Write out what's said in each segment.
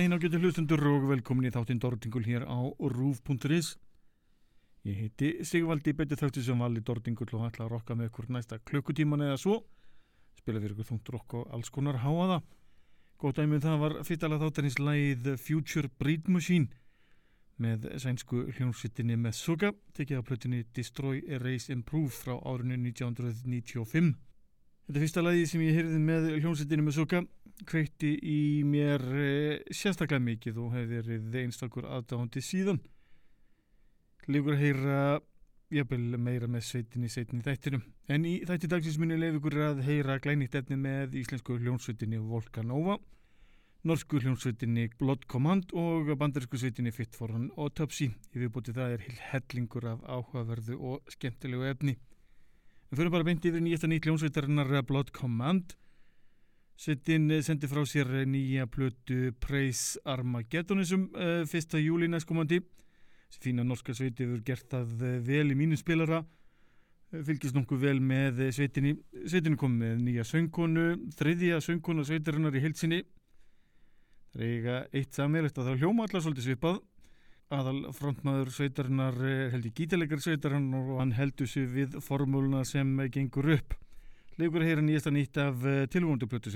Daginn á getur hlustundur og velkomin í þáttinn Dordingul hér á rúf.is Ég heiti Sigvaldi betið þáttu sem vali Dordingul og ætla að rokka með ykkur næsta klukkutíman eða svo. Spila fyrir ykkur þungt rokk og alls konar háaða Góð dæmið um það var fyrtalega þáttanins lægið Future Breed Machine með sænsku hljónsvittinni með Suga tekið á plötinni Destroy, Erase, Improve frá árinu 1995 Þetta er fyrsta lagi sem ég heyrði með hljónsvittinni með Suga kveitti í mér e, sérstaklega mikið og hefði verið einstakur aðdáðandi síðan. Líkur að heyra jafnvel meira með sveitinni sveitinni þættinum. En í þætti dagsins minni leif ykkur að heyra glænýtt efni með íslensku hljónsveitinni Volcanova norsku hljónsveitinni Blood Command og bandarísku sveitinni Fit for an Autopsy. Ég viðbúti það er hellingur af áhugaverðu og skemmtilegu efni. En fyrir bara beint yfir nýjasta nýtt hljónsveitarinnar Blood Command Sveitin sendi frá sér nýja plötu Praise Armageddonisum uh, fyrsta júli næstkomandi. Fína norska sveiti hefur gert það vel í mínu spilara. Fylgist nokkuð vel með sveitinni. Sveitinni kom með nýja söngkonu, þriðja söngkonu sveitarinnar í heilsinni. Það er eiga eitt samverðist að það hljóma allar svolítið svipað. Aðal frontmaður sveitarinnar heldur gítilegar sveitarinnar og hann heldur sig við formúluna sem gengur upp. Legur að heyra nýjasta nýtt af tilvondu plötu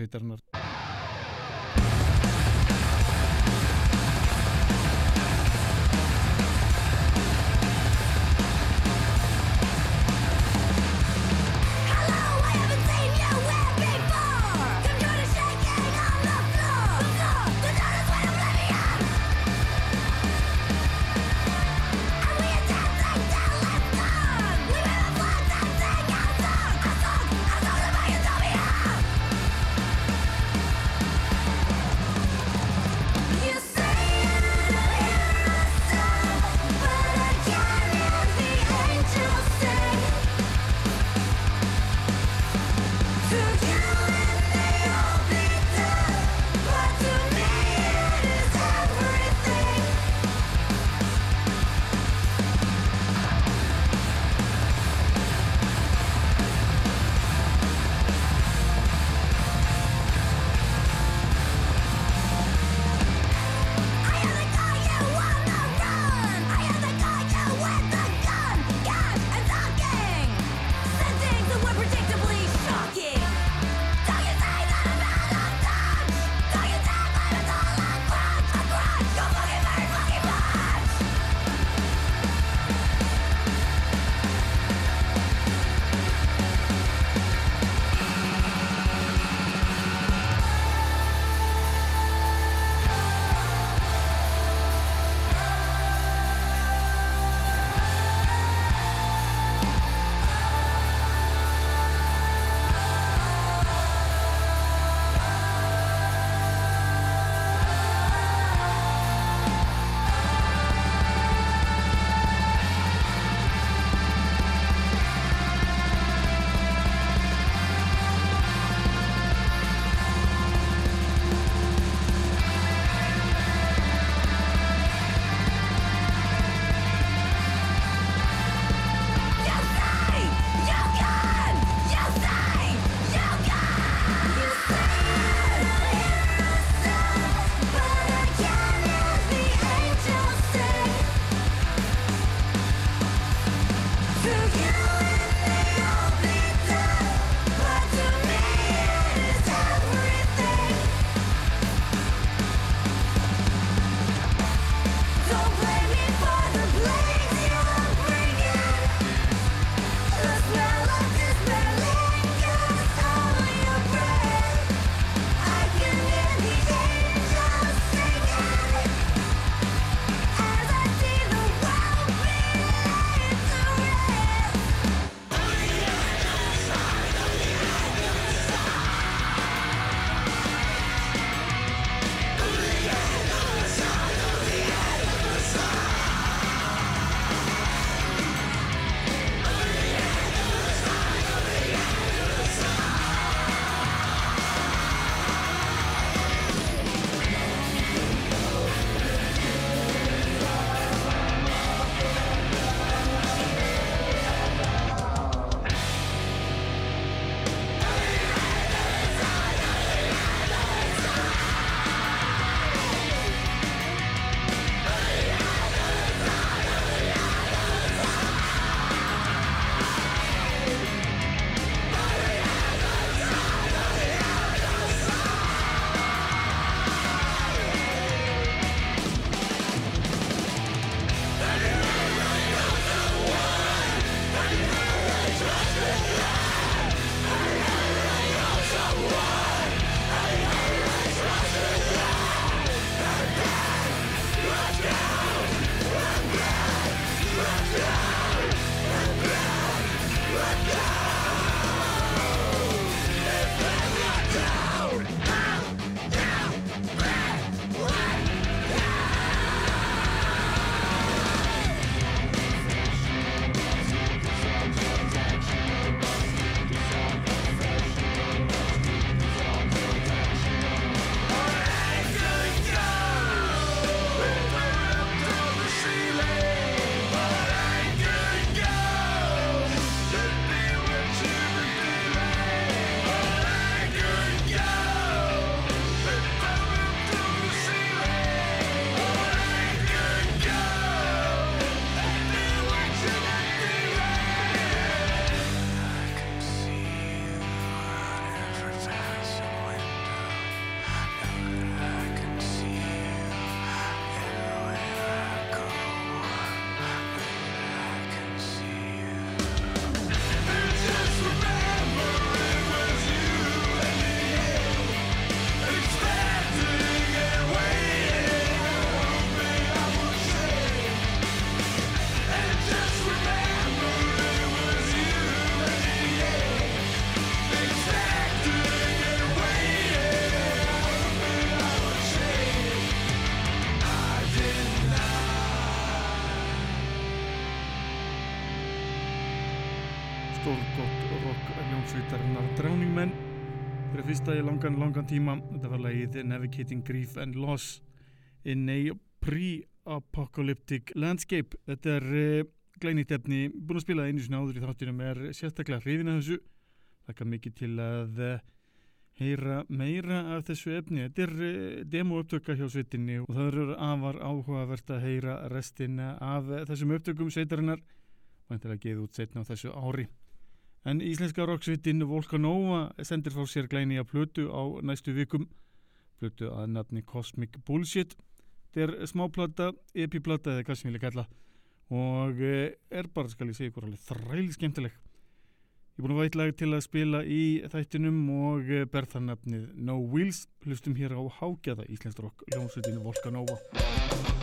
fyrsta í langan, langan tíma. Þetta var lagið Navigating Grief and Loss in a Pre-Apocalyptic Landscape. Þetta er uh, glænýtt efni búin að spila einu sinni áður í þáttunum er sérstaklega hrifin að þessu. Þakka mikið til að uh, heyra meira af þessu efni. Þetta er uh, demo upptökka hjá sveitinni og það eru afar áhugavert að heyra restina af þessum upptökum sveitarinnar. Væntilega geið út setna á þessu ári En íslenska rocksvitinn Volcanova sendir frá sér glæni að plötu á næstu vikum. Plötu að nafni Cosmic Bullshit. Þetta er smáplata, epiplata eða hvað sem ég vil kalla. Og eh, er bara, skal ég segja ykkur alveg, þræli skemmtileg. Ég er búin að vætlega til að spila í þættinum og eh, ber það nafnið No Wheels. Hlustum hér á hágjaða íslensk rock ljónsvitinn Volcanova.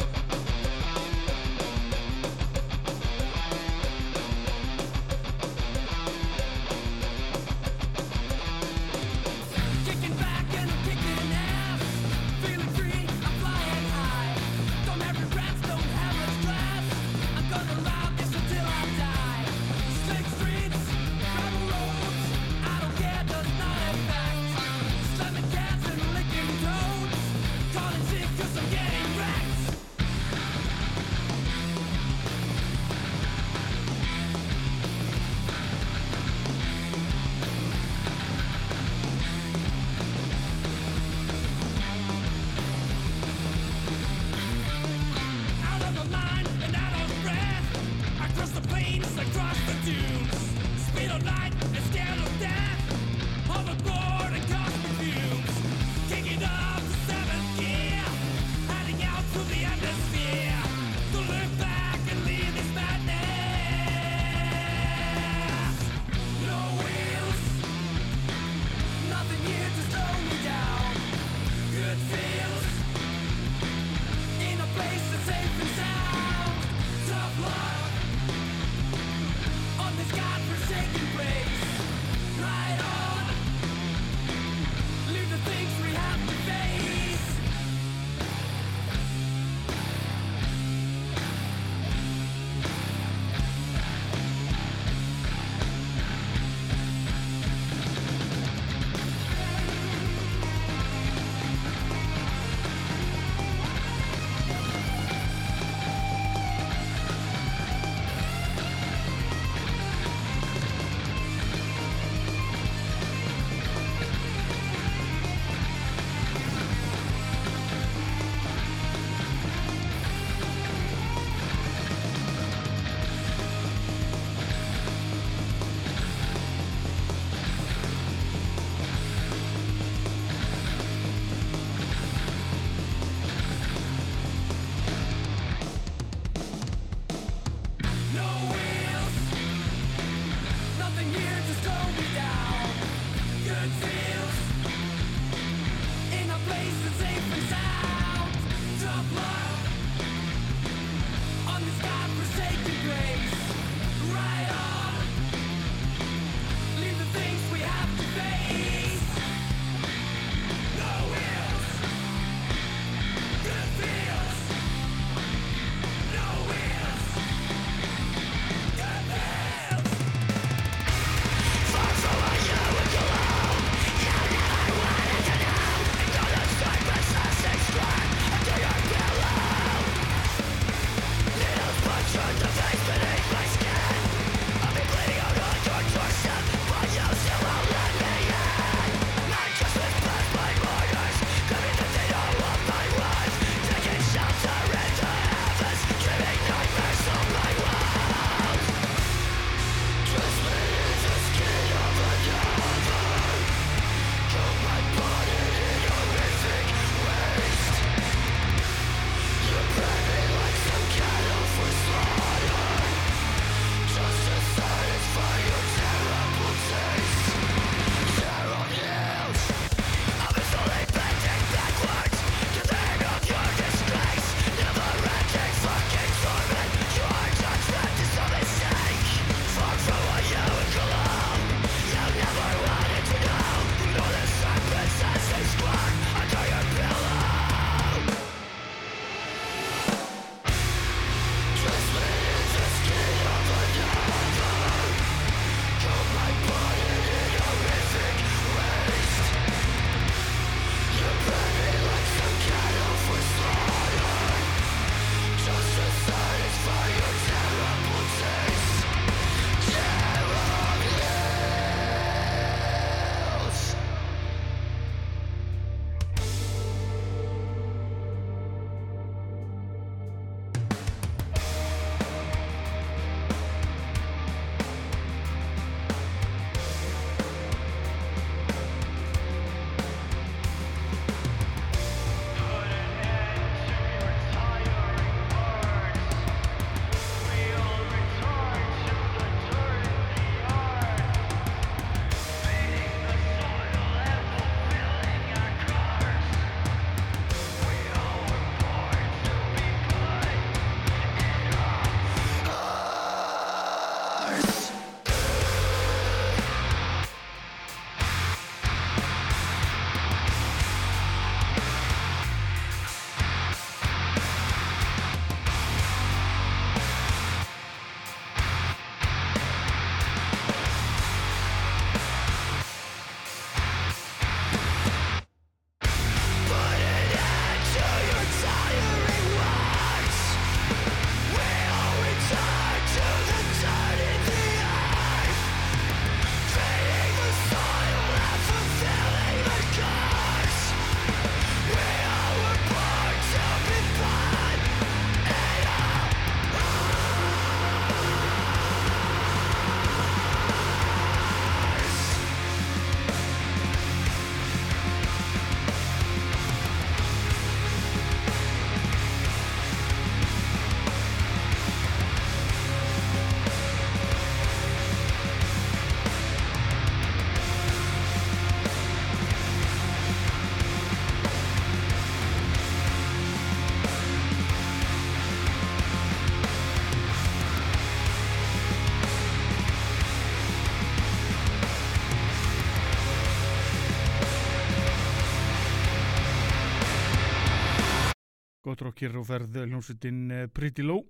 Gott rockir og ferð hljómsveitin eh, Pretty Low.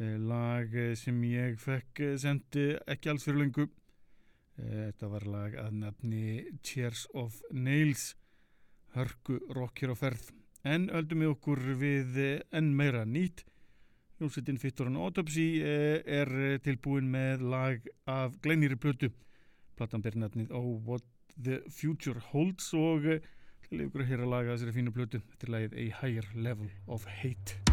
Eh, lag eh, sem ég fekk eh, sendi ekki alls fyrir lengu Eh, þetta var lag að nafni Cheers of Nails hörku rockir og ferð. En öldum við okkur við eh, enn meira nýtt. Hljómsveitin Fittor and Autopsy eh, er eh, tilbúin með lag af glænýri plötu. Platan ber nafnið Oh What the Future Holds og til ykkur að laga þessari fínu plötu. Þetta er lagið A Higher Level of Hate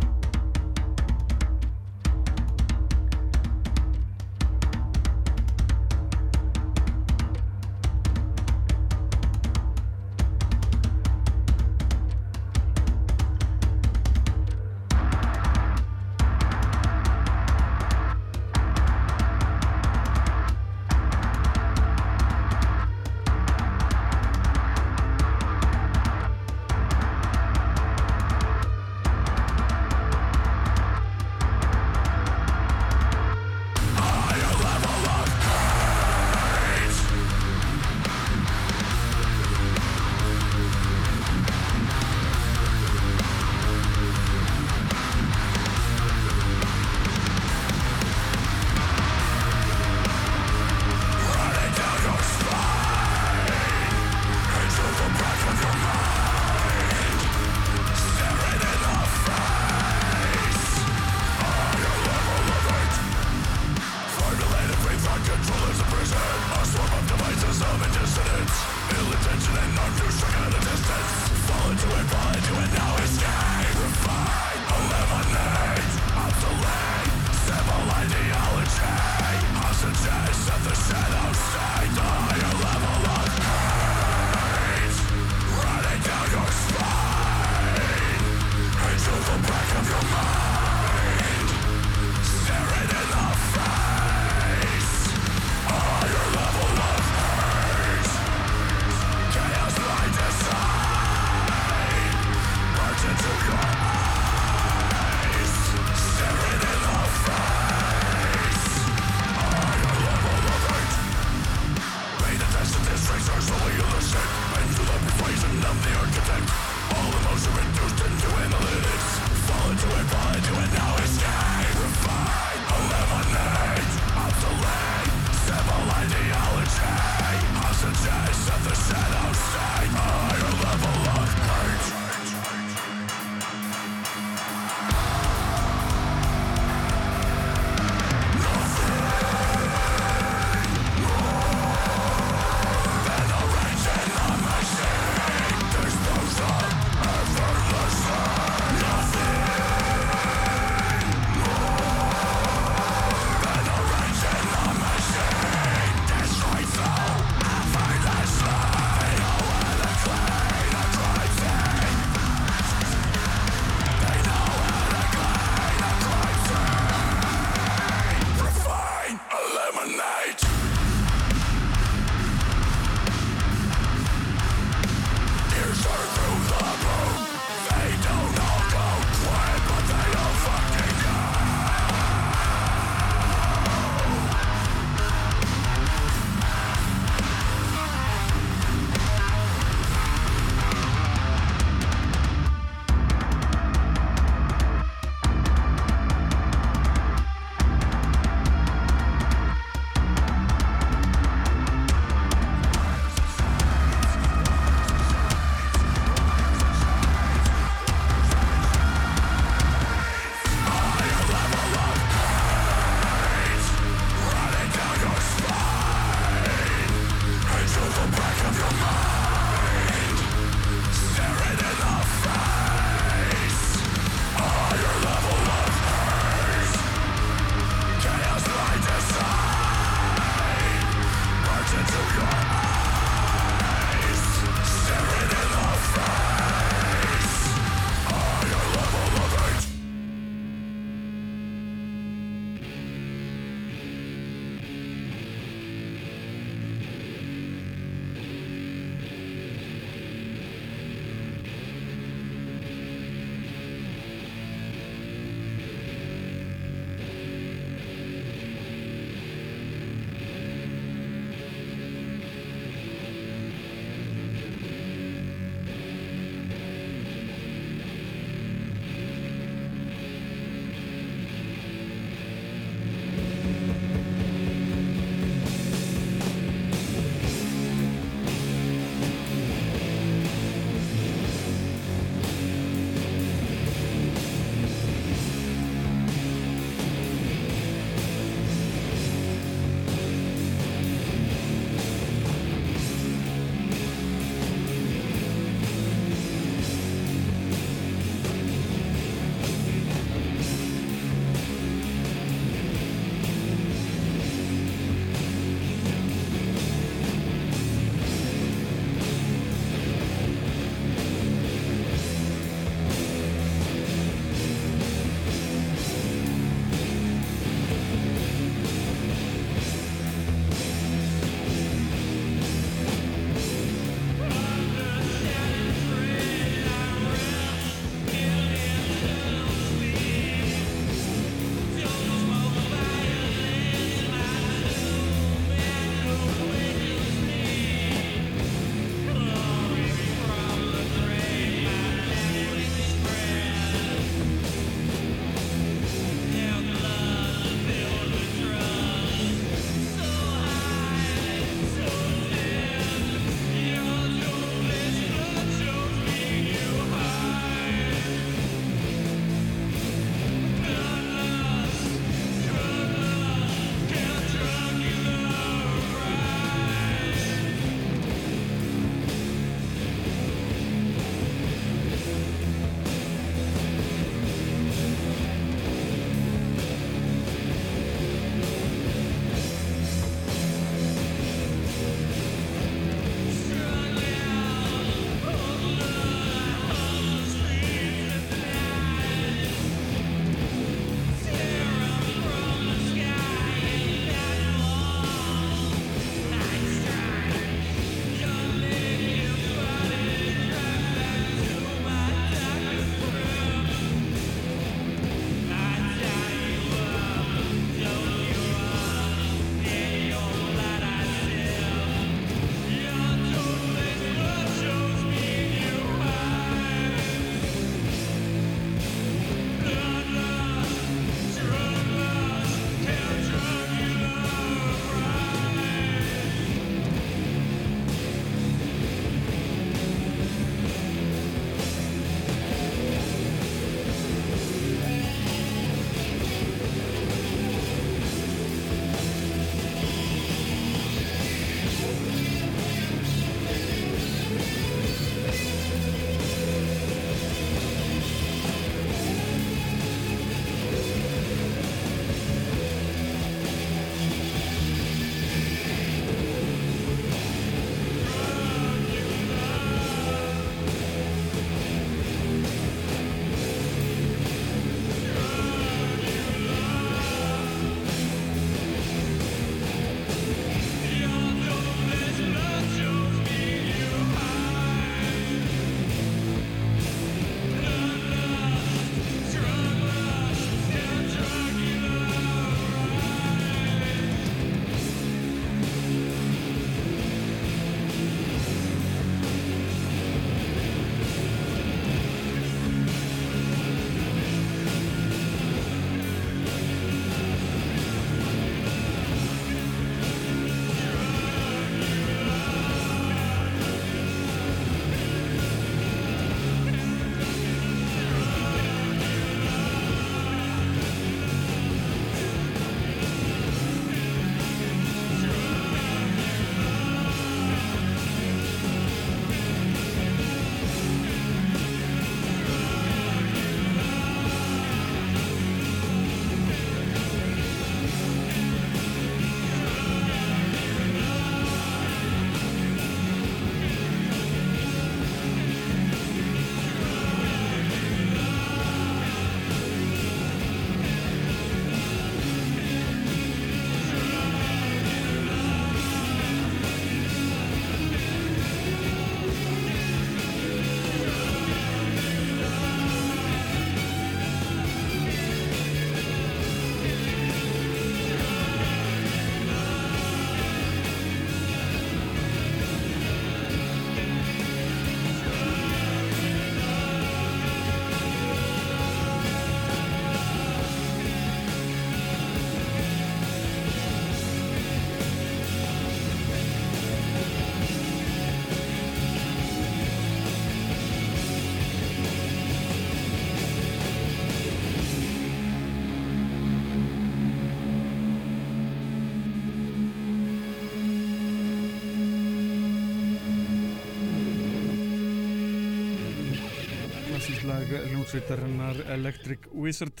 lag hljómsveitarinnar Electric Wizard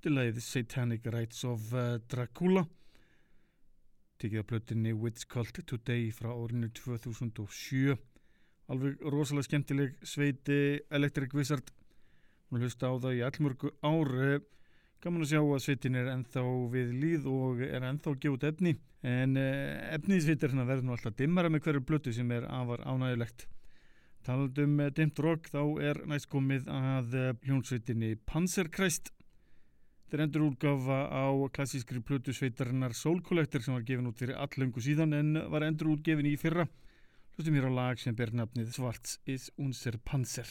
til lagið Satanic Rites of uh, Dracula. Tekið að plötinni Witch Cult Today frá árinu 2007 alveg rosalega skemmtileg sveiti Electric Wizard. Hún hlusta á það í allmörgu ári. Gaman að sjá að sveitin er ennþá við líð og er ennþá gjóð efni. En uh, efniðsveitirna verður nú alltaf dimmara með hverju blötu sem er afar ánægilegt talandum uh, dimmt rock þá er næst komið að uh, hljónsveitinni Panzerkreist Þetta er endur útgafa á klassískri plötu sveitarinnar Soul Collector sem var gefin út fyrir allöngu síðan en var endur útgefin í fyrra. Hlustum hér á lag sem ber nafnið Svarts is unser Panzer.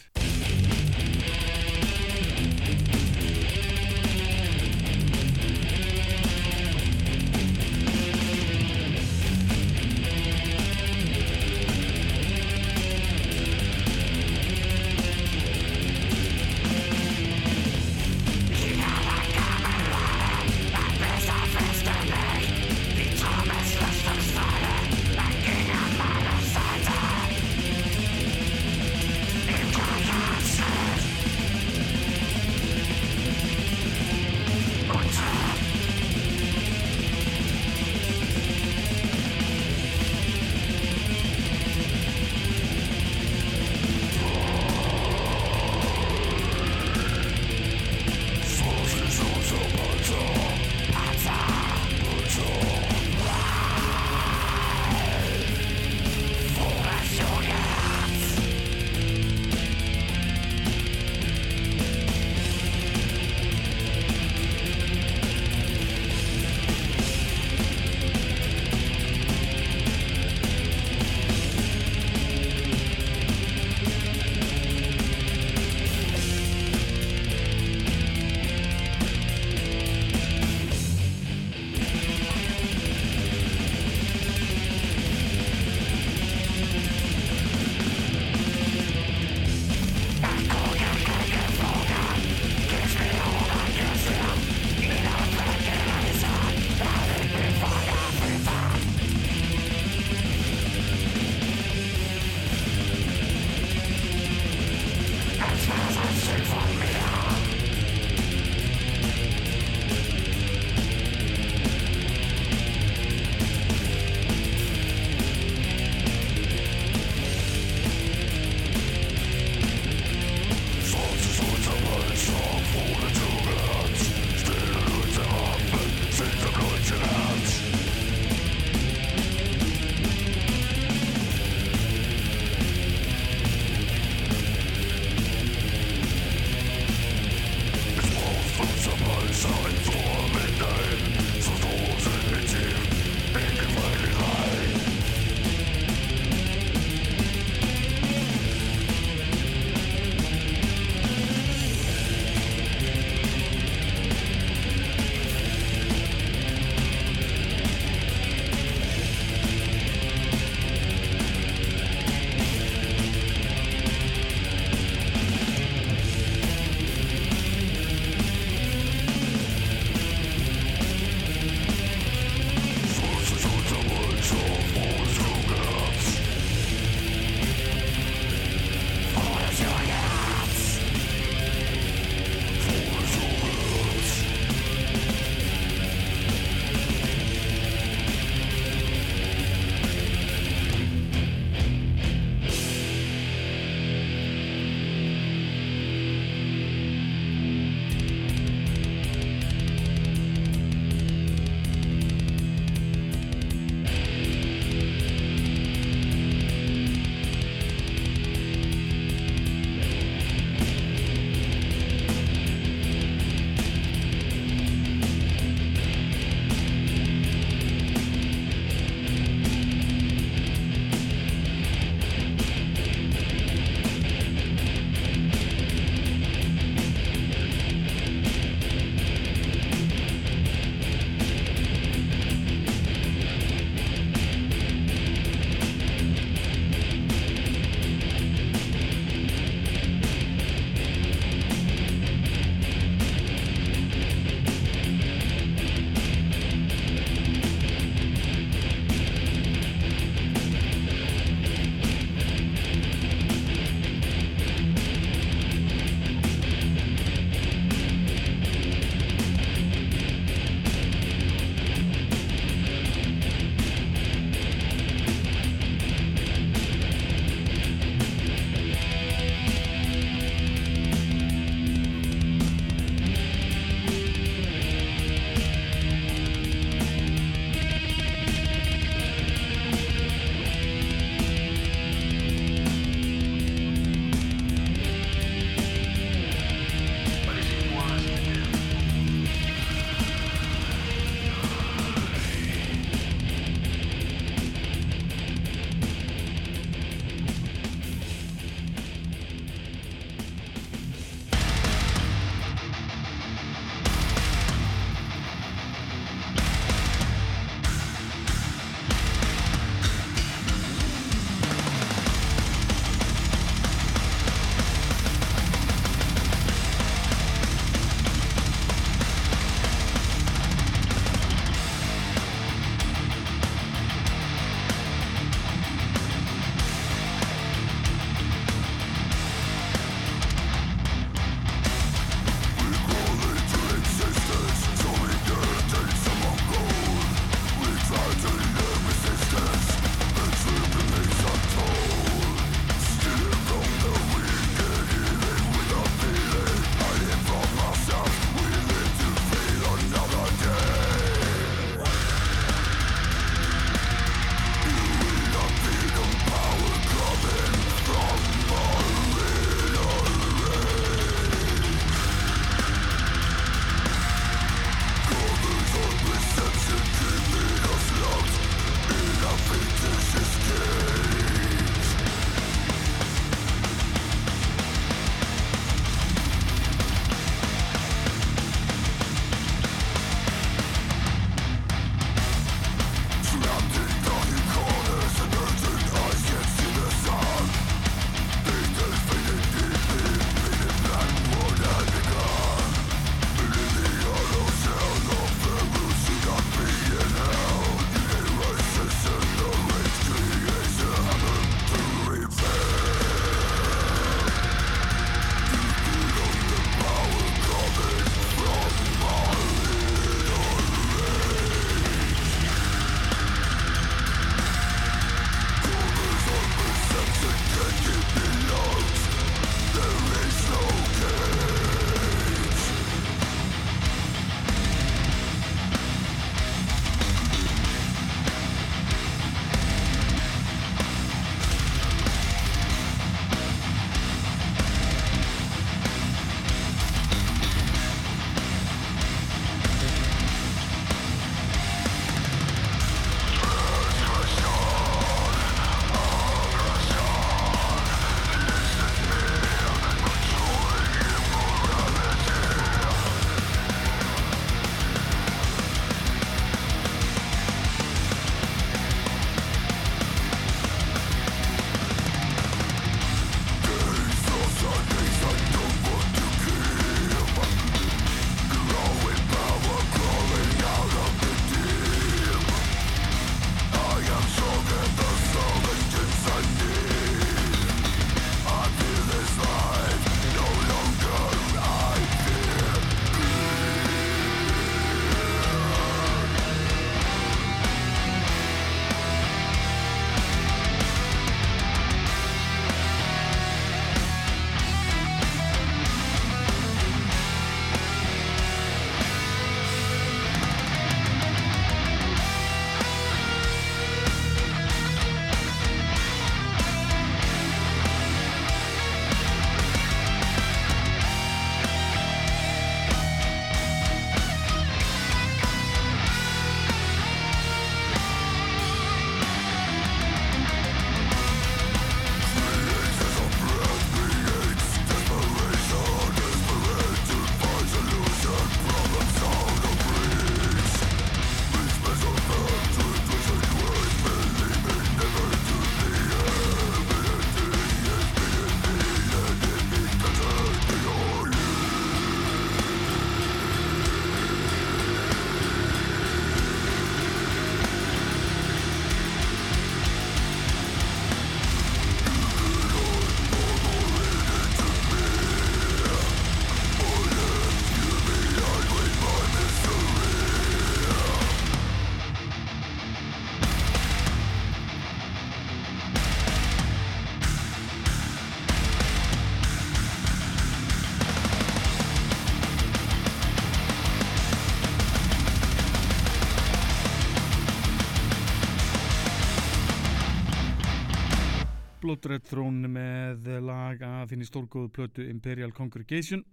Blood Red Throne með lag af henni stórgóðu plötu Imperial Congregation.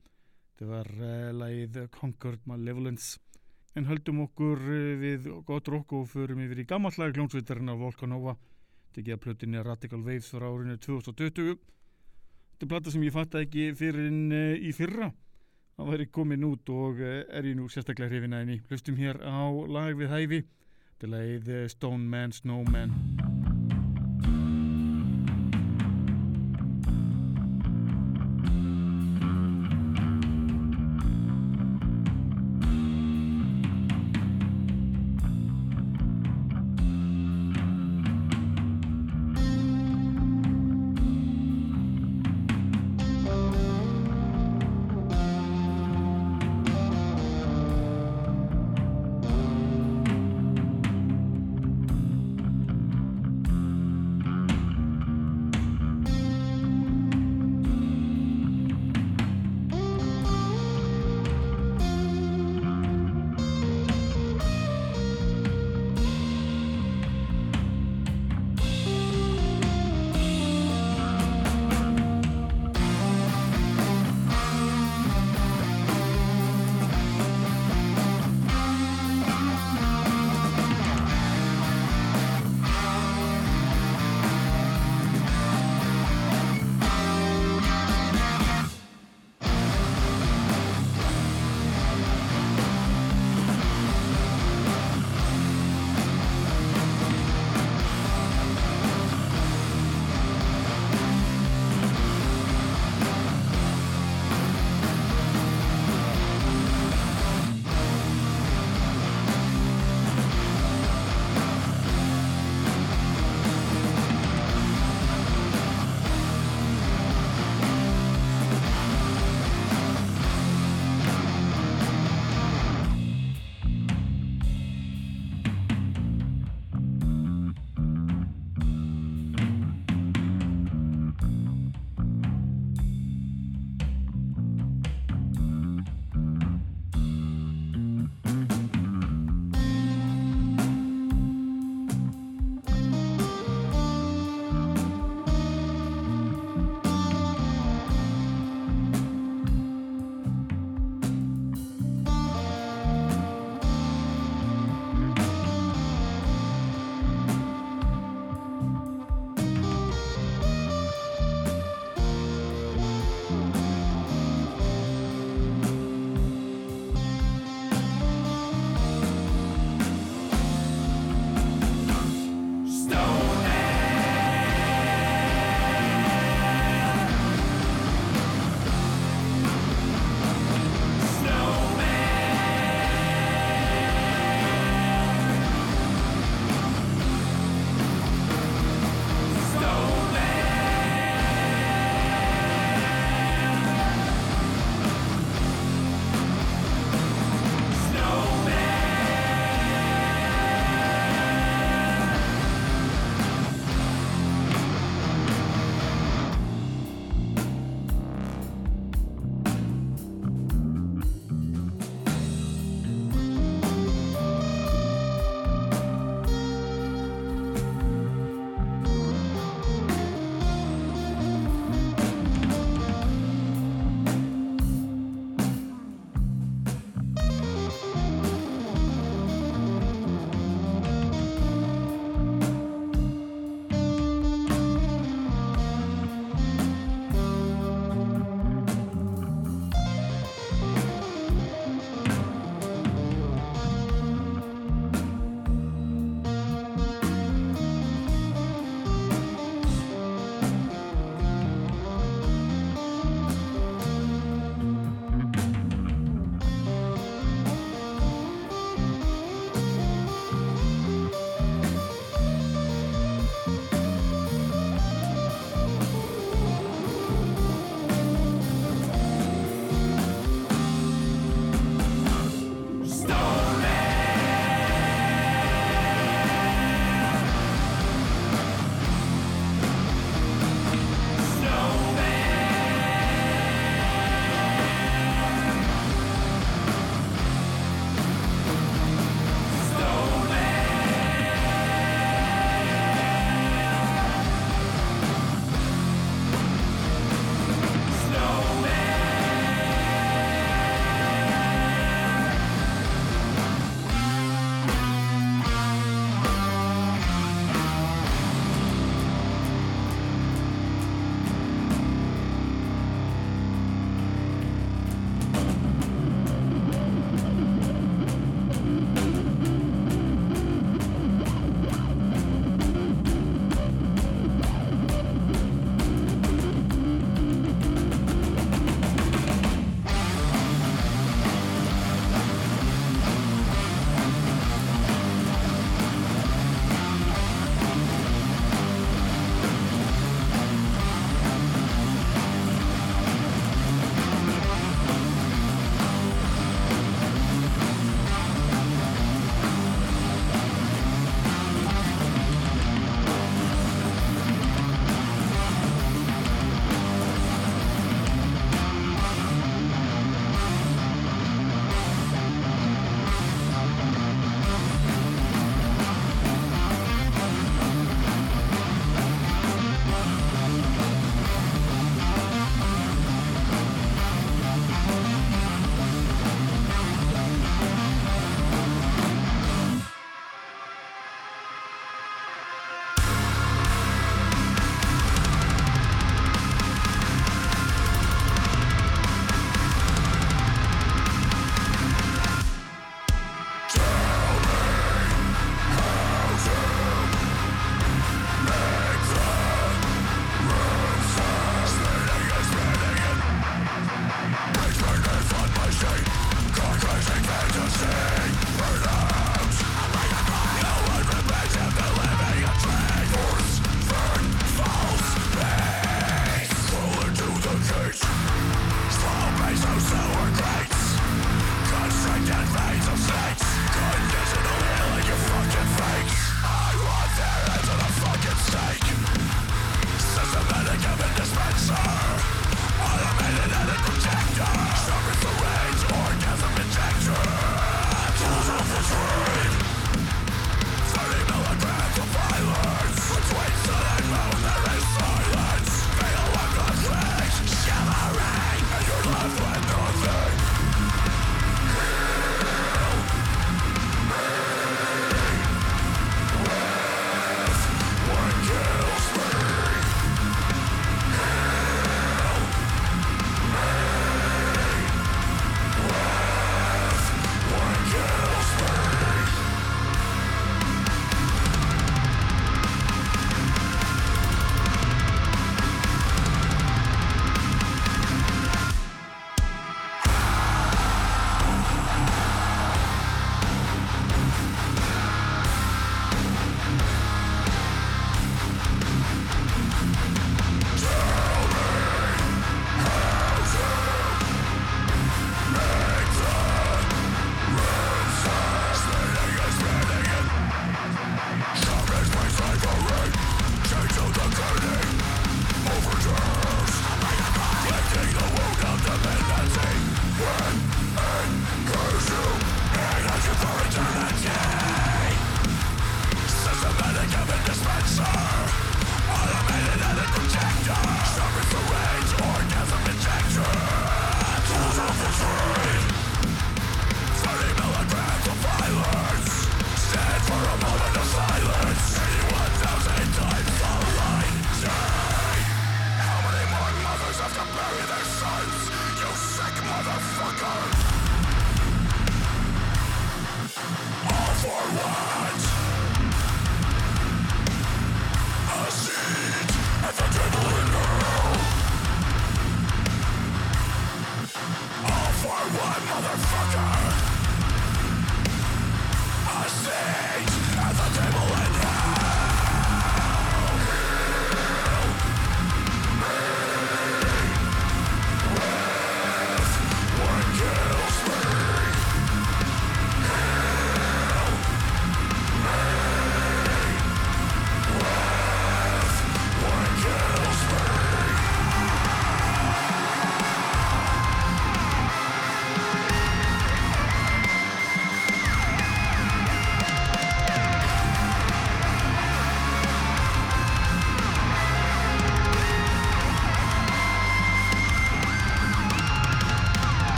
Þetta var uh, lagið Conquered Malevolence. En höldum okkur uh, við gott rokk og förum yfir í gammallega kljónsveitarinn af Volcanova. Tekið að plötunni Radical Waves frá árinu 2020 þetta er plata sem ég fatt ekki fyrir uh, í fyrra. Það væri komin út og er ég nú sérstaklega hrifin aðeins í hlustum hér á lag við hæfi. Þetta er lagið Stone Man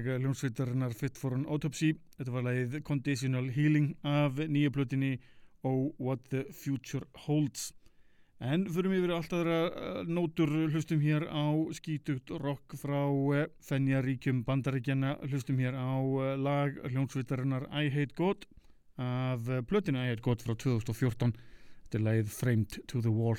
Snowman hljómsveitarinnar Fit for an Autopsy. Þetta var lagið Conditional Healing af nýja plötinni Oh What the Future Holds. En mig verið alltaf aðra nótur hlustum hér á skítugt rock frá fennjaríkjum bandaríkjana, hlustum hér á lag hljómsveitarinnar I Hate God af plötinu I Hate God frá 2014. Þetta er lagið Framed to the Wall.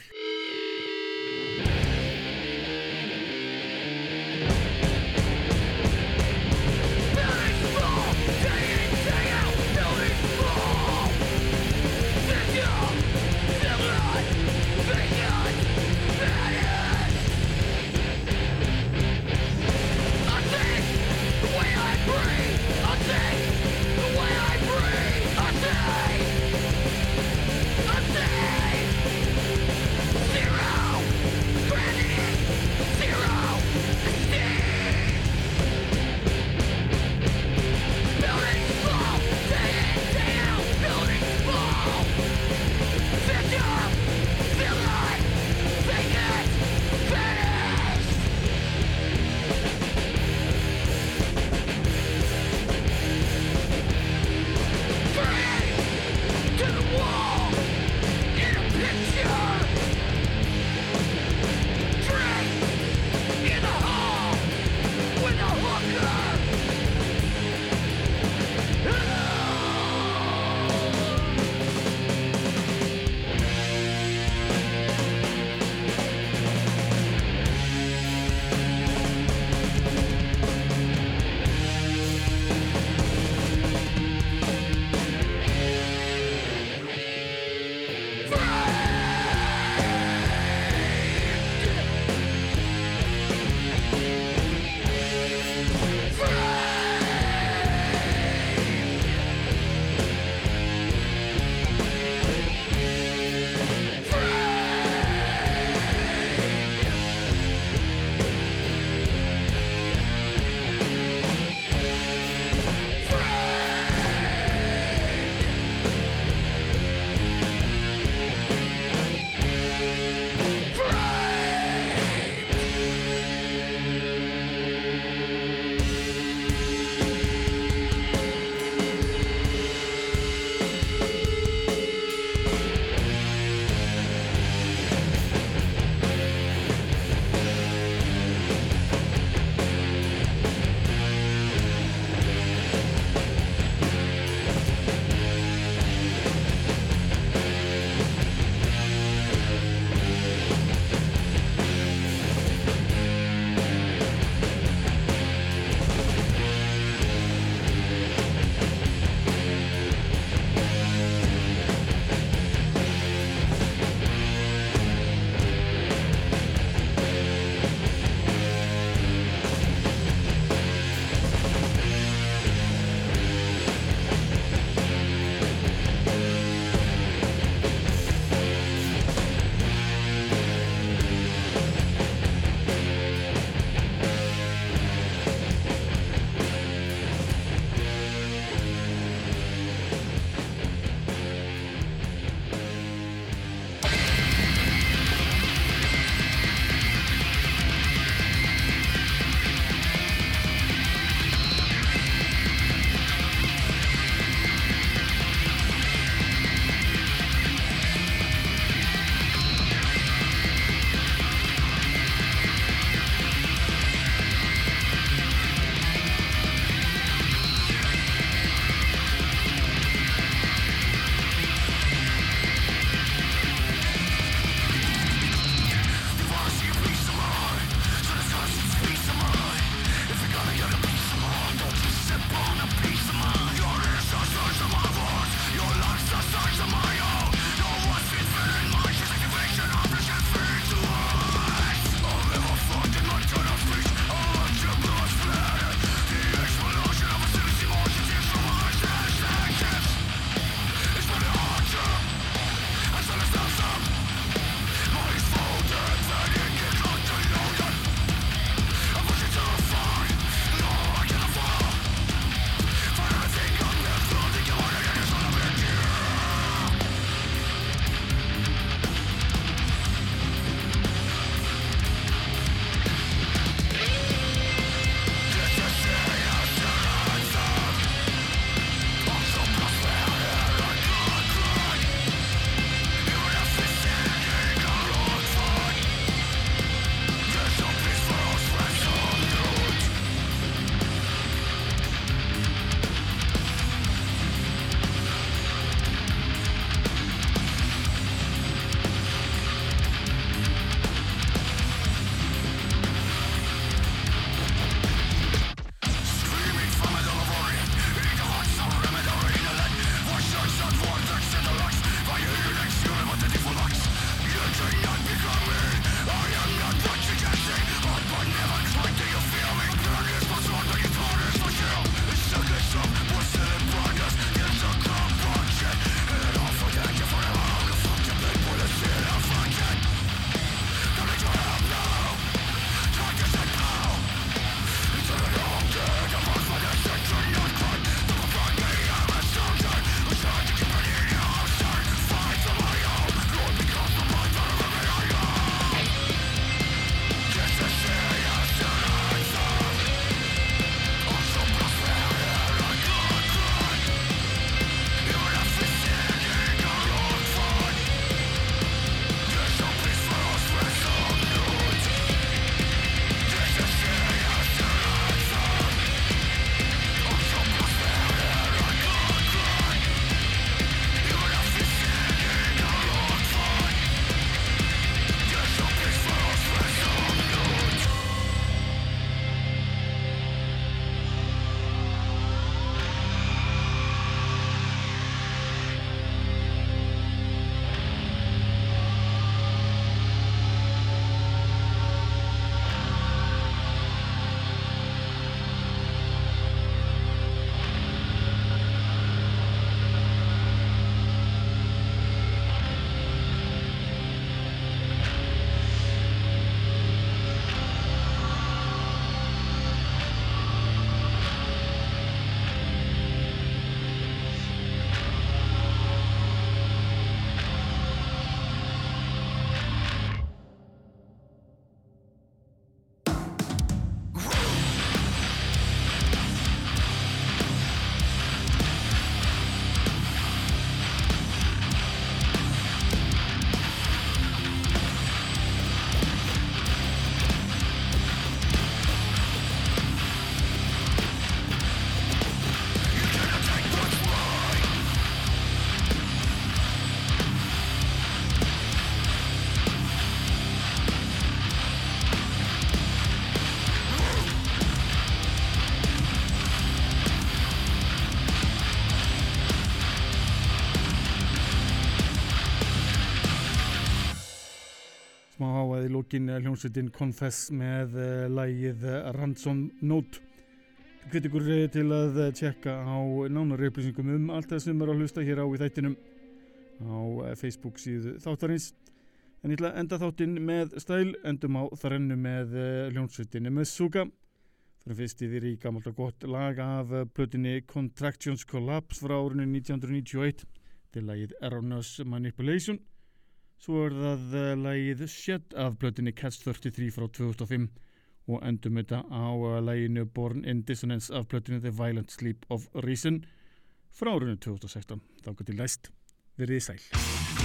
Í lókin hljómsveitin Confess með uh, lægið uh, Ransom Note. Uh, til að uh, tjekka á nánari upplýsingum um allt það sem er að hlusta hér á í þættinum á Facebook síðu þáttarins. En ég ætla að enda þáttinn með stæl endum á þrennu með hljómsveitinni með Suga fyrir fyrst í gammalt og gott lag af plötinni Contractions Collapse frá árinu 1991 til lagið Erroneous Manipulation svo er það uh, lagið Shed af blötinni Catch 33 frá 2005 og endum þetta á uh, laginu Born in Dissonance af blötinni The Violent Sleep of Reason frá árinu 2016 þá til næst, verið sæl